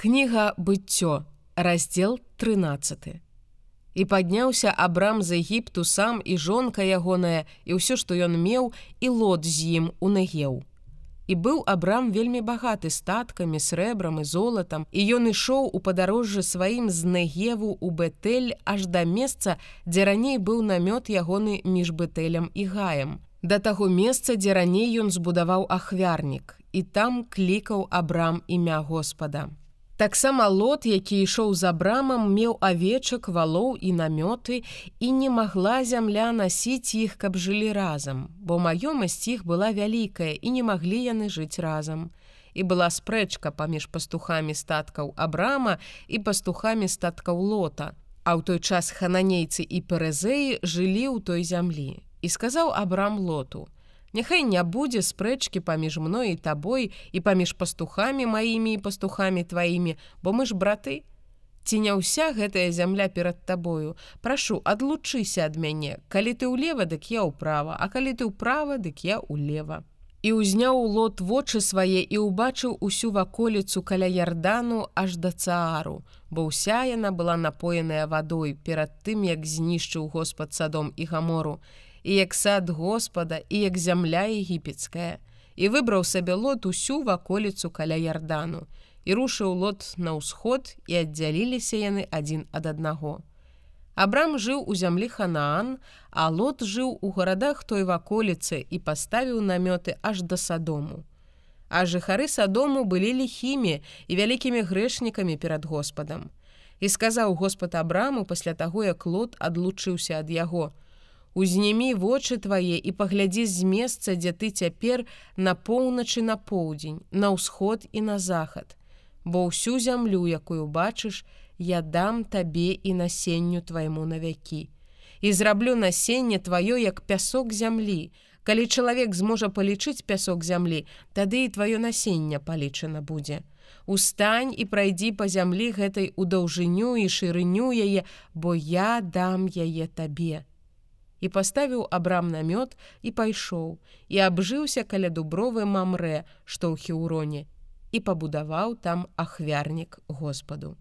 Кніга быццё, раздзел 13. І падняўся абрам з Егіпту сам і жонка ягоная і ўсё, што ён меў і лот з ім у Нагеў. І быў абрам вельмі багаты статкамі, срэбрам і золатам, і ён ішоў у падарожжы сваім з Нагеву у Бэтэль аж да месца, дзе раней быў намёт ягоны між бэтэлем і гаем. Да таго месца, дзе раней ён збудаваў ахвярнік, і там клікаў абрам імя Господа. Таксама лот, які ішоў за брамам, меў авечак, валоў і намёты і не магла зямля насіць іх, каб жылі разам, бо маёмасць іх была вялікая і не маглі яны жыць разам. І была спрэчка паміж пастухамі статкаў Абрама і пастухамі статкаў лота. А ў той час хананейцы і перазеі жылі ў той зямлі. І сказаў Абрам лоту: « Няхай не будзе спрэчкі паміж мной і табой і паміж пастухамі маімі і пастухамі тваімі, бо мы ж браты. Ці не ўся гэтая зямля перад табою. Прашу, адлучыся ад мяне. Калі ты ўлева, дык я ўправа, а калі ты ўправа, дык я ўлева. І ўзняў лот вочы свае і ўбачыў усю ваколіцу каля ярдану аж да цаару, бо ўся яна была напоеная вадой перад тым, як знішчыў Господ садом і гамору і як сад Господа і як зямля егіпецкая, і выбраў сабе лот усю ваколіцу каля ярдану, і рушыў лот на ўсход і аддзяліліся яны адзін ад аднаго. Абрам жыў у зямлі Ханаан, а лот жыў у гарадах той ваколіцы і паставіў намёты аж да садому. А жыхары садому былі ліхімі і вялікімі грэшнікамі перад Господам. І сказаў Господ Абраму пасля таго, як лот адлучыўся ад яго, Узнімі вочы твае і паглядзі з месца, дзе ты цяпер на поўначы на поўдзень, на ўсход і на захад. Бо ўсю зямлю, якую бачыш, я дам табе і насенню твайму навякі. І зраблю насенне тваё як пясок зямлі. Калі чалавек зможа палічыць пясок зямлі, тады і тваё насенне палічана будзе. Устань і прайдзі па зямлі гэтай у даўжыню і шырыню яе, бо я дам яе табе і паставіў абрам намёт і пайшоў і абжыўся каля дубровы мамрэ, што ў хеўроне і пабудаваў там ахвярнік Господу.